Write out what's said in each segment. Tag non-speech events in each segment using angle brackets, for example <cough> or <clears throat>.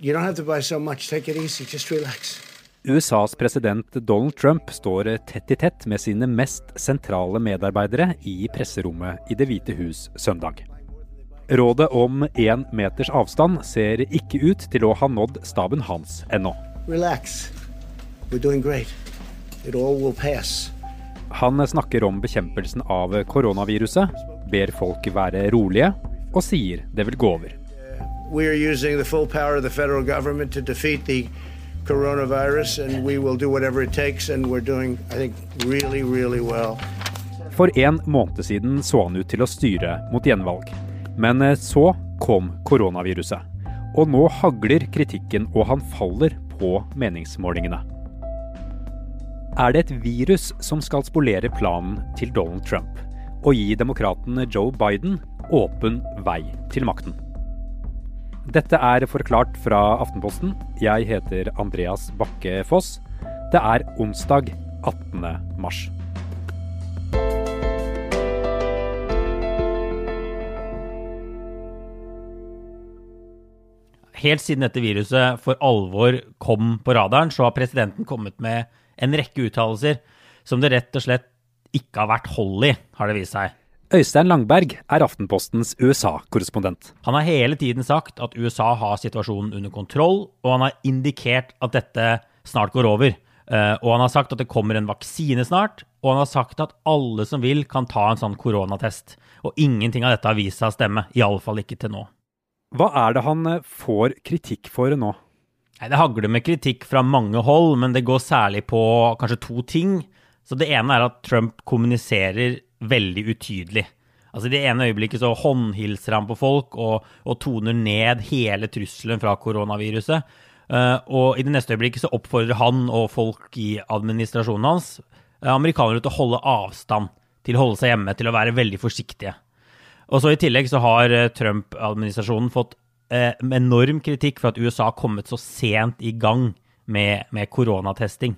You don't have to buy so much. Take it easy. Just relax. USAs president Donald Trump står tett i tett med sine mest sentrale medarbeidere i presserommet i Det hvite hus søndag. Rådet om én meters avstand ser ikke ut til å ha nådd staben hans ennå. Relax. We're doing great. It all will pass. Han snakker om bekjempelsen av koronaviruset, ber folk være rolige, og sier det vil gå over. We are using the full power of the federal government to defeat the coronavirus, and we will do whatever it takes. And we're doing, I think, really, really well. For en måned siden så han ut til å styre mot gjenvalg. Men eh, så kom koronaviruset. Og nå hagler kritikken, og han faller på meningsmålingene. Er det et virus som skal spolere planen til Donald Trump og gi demokraten Joe Biden åpen vei til makten? Dette er Forklart fra Aftenposten. Jeg heter Andreas Bakke Foss. Det er onsdag 18. mars. Helt siden dette viruset for alvor kom på radaren, så har presidenten kommet med en rekke uttalelser som det rett og slett ikke har vært hold i, har det vist seg. Øystein Langberg er Aftenpostens USA-korrespondent. Han har hele tiden sagt at USA har situasjonen under kontroll, og han har indikert at dette snart går over. Eh, og han har sagt at det kommer en vaksine snart, og han har sagt at alle som vil, kan ta en sånn koronatest. Og ingenting av dette har vist seg å stemme, iallfall ikke til nå. Hva er det han eh, får kritikk for nå? Det hagler med kritikk fra mange hold, men det går særlig på kanskje to ting. Så Det ene er at Trump kommuniserer veldig utydelig. Altså I det ene øyeblikket så håndhilser han på folk og, og toner ned hele trusselen fra koronaviruset. Uh, og i det neste øyeblikket så oppfordrer han og folk i administrasjonen hans uh, amerikanere til å holde avstand, til å holde seg hjemme, til å være veldig forsiktige. Og så I tillegg så har uh, Trump-administrasjonen fått enorm kritikk for at USA har kommet så sent i gang med, med koronatesting.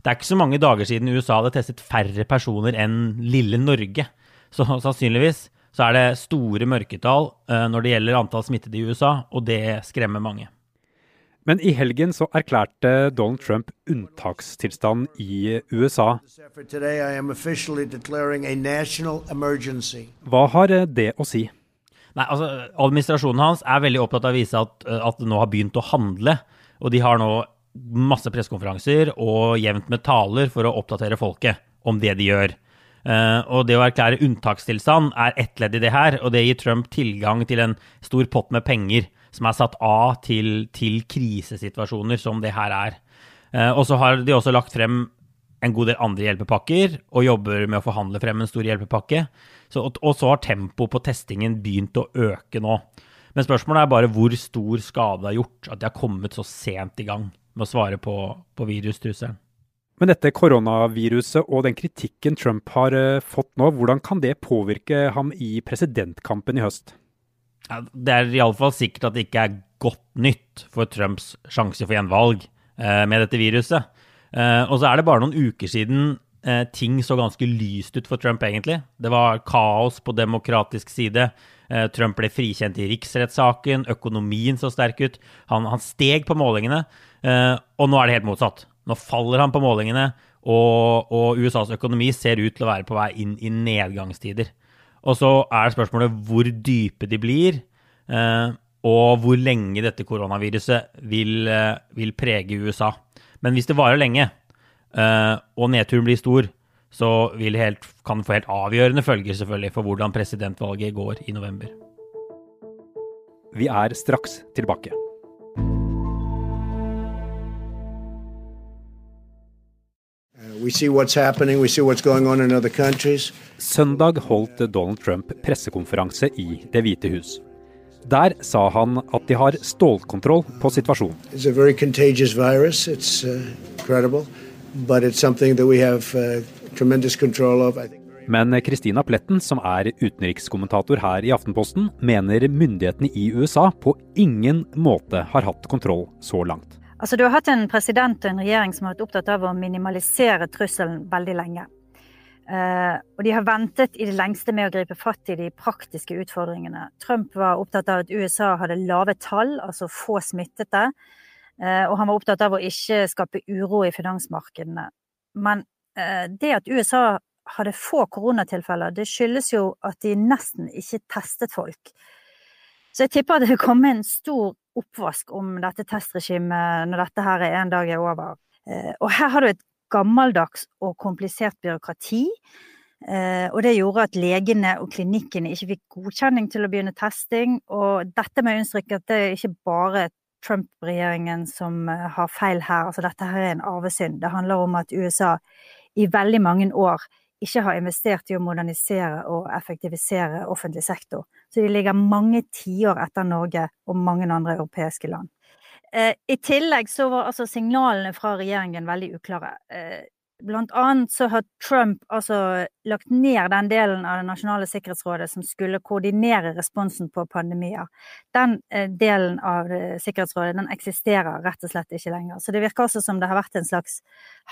Det er ikke så mange dager siden USA hadde testet færre personer enn lille Norge. Så sannsynligvis så er det store mørketall når det gjelder antall smittede i USA, og det skremmer mange. Men i helgen så erklærte Donald Trump unntakstilstand i USA. Hva har det å si? Nei, altså, Administrasjonen hans er veldig opptatt av å vise at, at det nå har begynt å handle. Og de har nå masse pressekonferanser og jevnt med taler for å oppdatere folket om det de gjør. Uh, og det å erklære unntakstilstand er ett ledd i det her, og det gir Trump tilgang til en stor pott med penger som er satt av til, til krisesituasjoner som det her er. Uh, og så har de også lagt frem en god del andre hjelpepakker og jobber med å forhandle frem en stor hjelpepakke. Så, og så har tempoet på testingen begynt å øke nå. Men spørsmålet er bare hvor stor skade det har gjort at de har kommet så sent i gang med å svare på, på virustrusselen. Men dette koronaviruset og den kritikken Trump har uh, fått nå, hvordan kan det påvirke ham i presidentkampen i høst? Ja, det er iallfall sikkert at det ikke er godt nytt for Trumps sjanse for gjenvalg eh, med dette viruset. Eh, og så er det bare noen uker siden ting så ganske lyst ut for Trump, egentlig. Det var kaos på demokratisk side. Trump ble frikjent i riksrettssaken, økonomien så sterk ut. Han, han steg på målingene, og nå er det helt motsatt. Nå faller han på målingene, og, og, USAs økonomi ser ut til å være på vei inn i nedgangstider. Og så er spørsmålet hvor dype de blir, eh, og hvor lenge dette koronaviruset vil, eh, vil, prege USA. Men hvis det varer lenge, eh, og nedturen blir stor, så helt, kan det få helt avgjørende følger selvfølgelig for hvordan presidentvalget går i november. Vi er straks tilbake. Søndag holdt Donald Trump pressekonferanse i Det hvite hus. Der sa han at de har stålkontroll på situasjonen. Uh, Men Christina Pletten, som er utenrikskommentator her i Aftenposten, mener myndighetene i USA på ingen måte har hatt kontroll så langt. Altså, du har hatt en president og en regjering som har vært opptatt av å minimalisere trusselen veldig lenge. Uh, og de har ventet i det lengste med å gripe fatt i de praktiske utfordringene. Trump var opptatt av at USA hadde lave tall, altså få smittede. Uh, og han var opptatt av å ikke skape uro i finansmarkedene. Men uh, det at USA hadde få koronatilfeller, det skyldes jo at de nesten ikke testet folk. Så jeg tipper at det vil komme en stor oppvask om dette testregimet når dette her er en dag er over. Og her har du et gammeldags og komplisert byråkrati. Eh, og det gjorde at legene og klinikkene ikke fikk godkjenning til å begynne testing. Og dette må jeg understreke at det er ikke bare Trump-regjeringen som eh, har feil her. Altså dette her er en arvesynd. Det handler om at USA i veldig mange år ikke har investert i å modernisere og effektivisere offentlig sektor. Så de ligger mange tiår etter Norge og mange andre europeiske land. Eh, I tillegg så var altså signalene fra regjeringen veldig uklare. Eh, blant annet så har Trump altså lagt ned den delen av Det nasjonale sikkerhetsrådet som skulle koordinere responsen på pandemier. Den eh, delen av Sikkerhetsrådet den eksisterer rett og slett ikke lenger. Så det virker også som det har vært en slags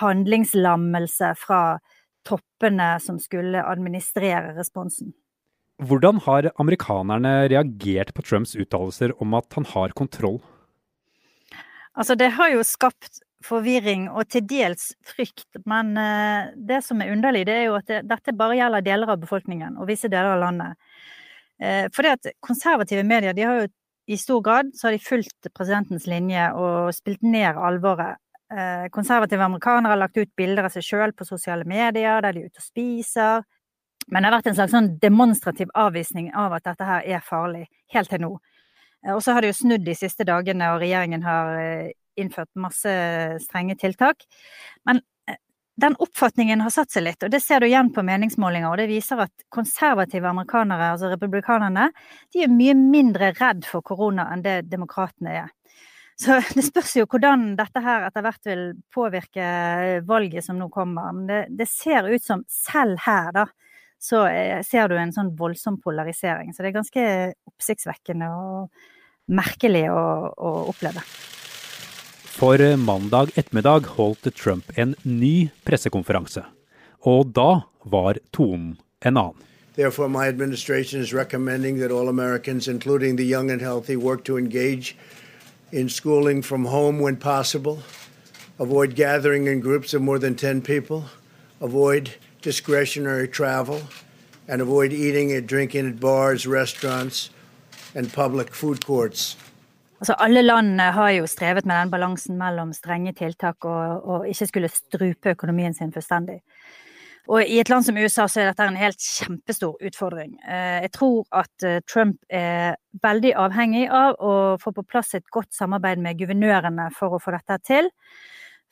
handlingslammelse fra toppene som skulle administrere responsen. Hvordan har amerikanerne reagert på Trumps uttalelser om at han har kontroll? Altså, det har jo skapt forvirring og til dels frykt, men uh, det som er underlig, det er jo at det, dette bare gjelder deler av befolkningen og visse deler av landet. For det at konservative medier de har jo i stor grad så har de fulgt presidentens linje og spilt ned alvoret. Uh, konservative amerikanere har lagt ut bilder av seg sjøl på sosiale medier der de er ute og spiser. Men det har vært en slags sånn demonstrativ avvisning av at dette her er farlig, helt til nå. Eh, og så har det jo snudd de siste dagene, og regjeringen har eh, innført masse strenge tiltak. Men eh, den oppfatningen har satt seg litt, og det ser du igjen på meningsmålinger. Og det viser at konservative amerikanere, altså republikanerne, de er mye mindre redd for korona enn det demokratene er. Så <laughs> det spørs jo hvordan dette her etter hvert vil påvirke valget som nå kommer. Men det, det ser ut som selv her, da, så ser du en sånn voldsom polarisering. Så det er ganske oppsiktsvekkende og merkelig å, å oppleve. For eh, mandag ettermiddag holdt Trump en ny pressekonferanse. Og da var tonen en annen. Therefore, my administration is recommending that all Americans, including the young and healthy, work to engage in schooling from home when possible, avoid gathering in groups of more than 10 people, avoid discretionary travel, and avoid eating and drinking at bars, restaurants, and public food courts. Altså, alle land har jo strevet med den balansen mellom strenge tiltak og, og ikke skulle strupe økonomien sin fullstendig. Og i et land som USA så er dette en helt kjempestor utfordring. Eh, jeg tror at eh, Trump er veldig avhengig av å få på plass et godt samarbeid med guvernørene for å få dette til.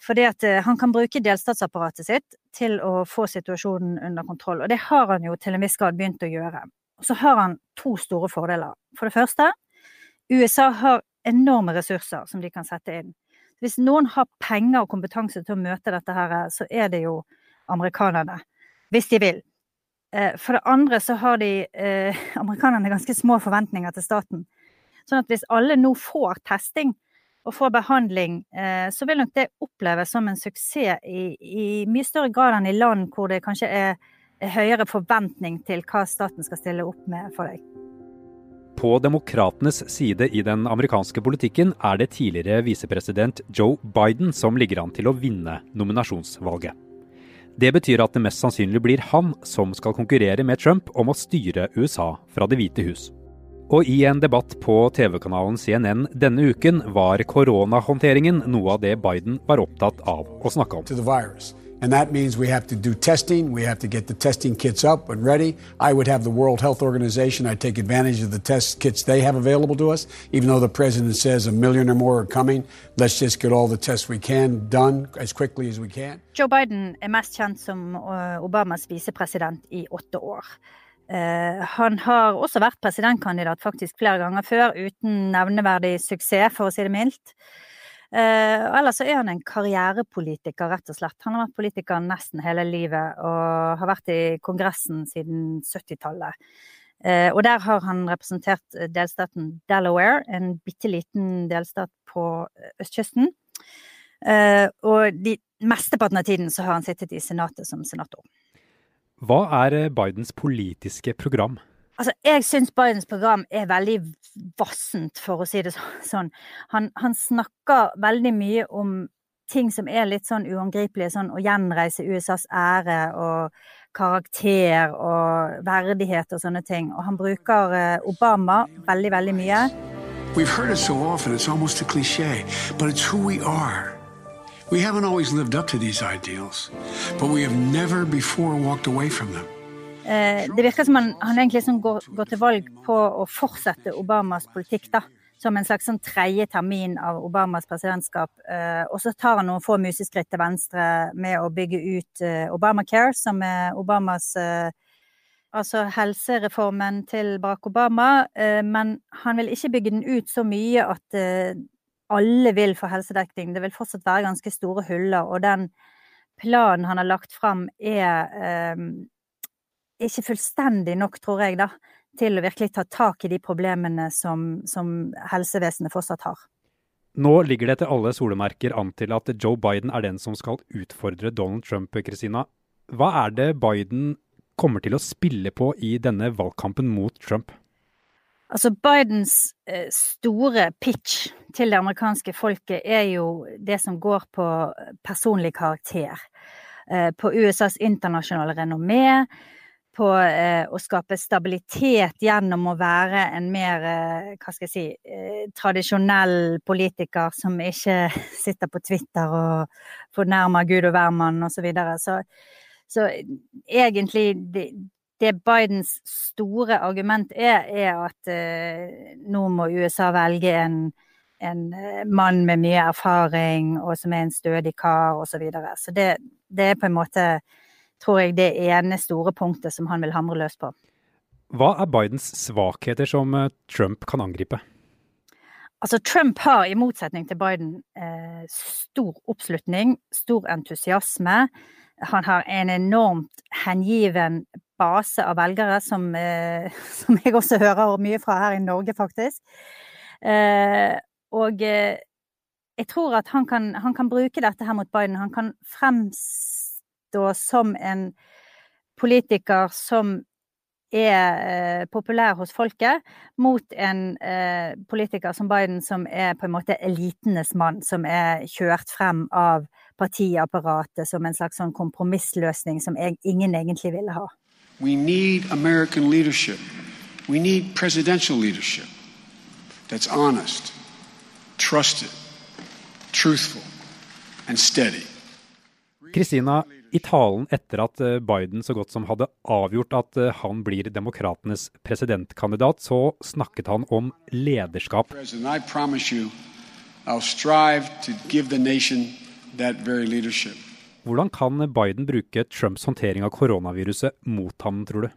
Fordi at eh, han kan bruke delstatsapparatet sitt til å få situasjonen under kontroll. Og det har han jo til en viss grad begynt å gjøre. Så har han to store fordeler. For det første, USA har enorme ressurser som de kan sette inn. Hvis noen har penger og kompetanse til å møte dette her, så er det jo amerikanerne. Hvis de vil. Eh, for det andre så har de eh, <laughs> amerikanerne ganske små forventninger til staten. Sånn at hvis alle nå får testing og får behandling, eh, så vil nok det oppleves som en suksess i, i mye større grad enn i land hvor det kanskje er høyere forventning til hva staten skal stille opp med for deg. På demokratenes side i den amerikanske politikken er det tidligere visepresident Joe Biden som ligger an til å vinne nominasjonsvalget. Det betyr at det mest sannsynlig blir han som skal konkurrere med Trump om å styre USA fra Det hvite hus. Og i en debatt på TV-kanalen CNN denne uken var koronahåndteringen noe av det Biden var opptatt av å snakke om. And that means we have to do testing. We have to get the testing kits up and ready. I would have the World Health Organization. I'd take advantage of the test kits they have available to us. Even though the president says a million or more are coming, let's just get all the tests we can done as quickly as we can. Joe Biden er mest kjent som uh, Obamas visepresident i åtte år. Uh, han har også vært presidentkandidat faktisk flere ganger før, uten nevneverdig suksess, for å si det mildt. Eh, ellers så er han en karrierepolitiker, rett og slett. Han har vært politiker nesten hele livet og har vært i Kongressen siden 70-tallet. Eh, og der har han representert delstaten Delaware, en bitte liten delstat på østkysten. Eh, og de mesteparten av tiden så har han sittet i Senatet som senator. Hva er Bidens politiske program? Altså, jeg syns Bidens program er veldig vassent, for å si det sånn. Han, han, snakker veldig mye om ting som er litt sånn uangripelige, sånn å gjenreise USAs ære og karakter og verdighet og sånne ting. Og han bruker eh, Obama veldig, veldig mye. We've heard it so often, it's almost a cliche, but it's who we are. We haven't always lived up to these ideals, but we have never before walked away from them. Eh, det virker som han, han egentlig liksom går, går, til valg på å fortsette Obamas politikk, da. Som en slags sånn tredje termin av Obamas presidentskap. Eh, og så tar han noen få museskritt til venstre med å bygge ut eh, Obamacare, som er Obamas Altså helsereformen til Barack Obama. men han vil ikke bygge den ut så mye at alle vil få helsedekning. Det vil fortsatt være ganske store huller. Og den planen han har lagt fram, er ikke fullstendig nok, tror jeg, da, til å virkelig ta tak i de problemene som, som helsevesenet fortsatt har. Nå ligger det etter alle solemerker an til at Joe Biden er den som skal utfordre Donald Trump. Kristina. Hva er det Biden kommer til å spille på i denne valgkampen mot Trump? Altså Bidens eh, store pitch til det amerikanske folket er jo det som går på personlig karakter. Eh, på USAs internasjonale renommé på eh, å skape stabilitet gjennom å være en mer, eh, hva skal jeg si, eh, tradisjonell politiker som ikke <laughs> sitter på Twitter og fornærmer Gud og hvermann osv. Så, videre. så Så egentlig det, det Bidens store argument er, er at eh, nå må USA velge en, en eh, mann med mye erfaring og som er en stødig kar osv. Så, videre. så det, det er på en måte tror jeg det ene store punktet som han vil hamre løs på. Hva er Bidens svakheter som eh, Trump kan angripe? Altså, Trump har, i motsetning til Biden, eh, stor oppslutning, stor entusiasme. Han har en enormt hengiven base av velgere, som, eh, <laughs> som jeg også hører mye fra her i Norge, faktisk. Eh, og jeg tror at han kan, han kan, bruke dette her mot Biden. Han kan frems da som en politiker som er eh, populær hos folket, mot en eh, politiker som Biden, som er på en måte elitenes mann, som er kjørt frem av partiapparatet som en slags sånn kompromissløsning som jeg, ingen egentlig ville ha. We need American leadership. We need presidential leadership that's honest, trusted, truthful and steady. Kristina, i talen etter at eh, Biden så godt som hadde avgjort at eh, han blir demokratenes presidentkandidat, så snakket han om lederskap. Hvordan kan Biden bruke Trumps håndtering av koronaviruset mot ham, tror du?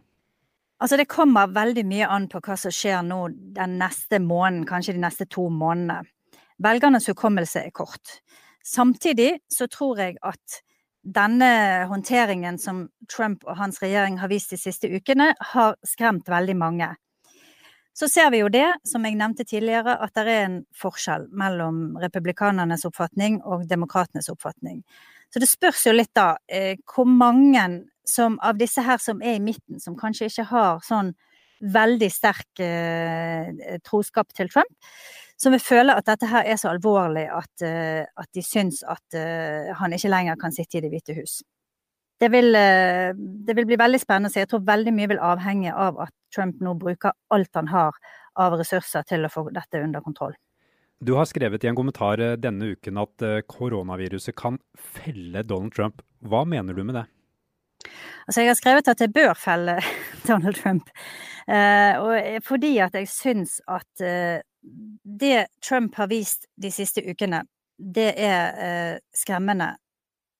Altså Det kommer veldig mye an på hva som skjer nå den neste måneden, kanskje de neste to månedene. Velgernes hukommelse er kort. Samtidig så tror jeg at denne håndteringen som Trump og hans regjering har vist de siste ukene, har skremt veldig mange. Så ser vi jo det, som jeg nevnte tidligere, at det er en forskjell mellom republikanernes oppfatning og demokratenes oppfatning. Så det spørs jo litt da eh, hvor mange som, av disse her som er i midten, som kanskje ikke har sånn veldig sterk eh, troskap til Trump, som vil føle at dette her er så alvorlig at, uh, at de syns at uh, han ikke lenger kan sitte i Det hvite hus. Det vil, uh, det vil, bli veldig spennende å se. Jeg tror veldig mye vil avhenge av at Trump nå bruker alt han har av ressurser til å få dette under kontroll. Du har skrevet i en kommentar denne uken at koronaviruset kan felle Donald Trump. Hva mener du med det? Altså, jeg har skrevet at det bør felle <laughs> Donald Trump. og fordi at jeg syns at det Trump har vist de siste ukene, det er eh, skremmende.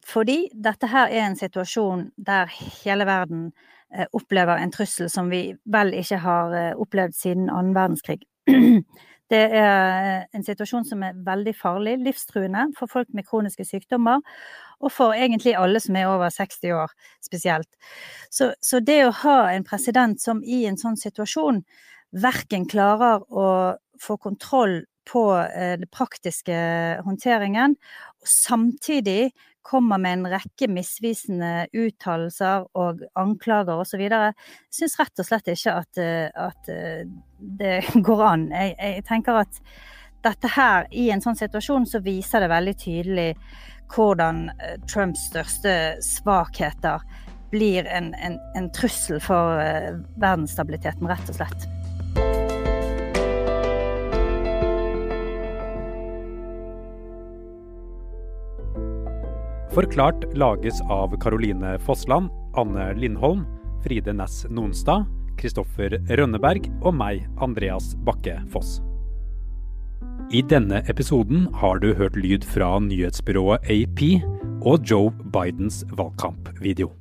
Fordi dette her er en situasjon der hele verden eh, opplever en trussel som vi vel ikke har eh, opplevd siden annen verdenskrig. <clears throat> Det er en situasjon som er veldig farlig, livstruende for folk med kroniske sykdommer, og for egentlig alle som er over 60 år spesielt. Så, så det å ha en president som i en sånn situasjon verken klarer å få kontroll på eh, det praktiske håndteringen, og samtidig kommer med en rekke misvisende uttalelser og anklager osv. Jeg syns rett og slett ikke at, eh, at det <laughs> går an. Jeg, jeg, tenker at dette her, i en sånn situasjon, så viser det veldig tydelig hvordan Trumps største svakheter blir en, en, en trussel for verdensstabiliteten, rett og slett. Forklart lages av Caroline Fossland, Anne Lindholm, Fride Næss Nonstad, Kristoffer Rønneberg og meg, Andreas Bakke Foss. I denne episoden har du hørt lyd fra nyhetsbyrået AP og Joe Bidens valgkampvideo.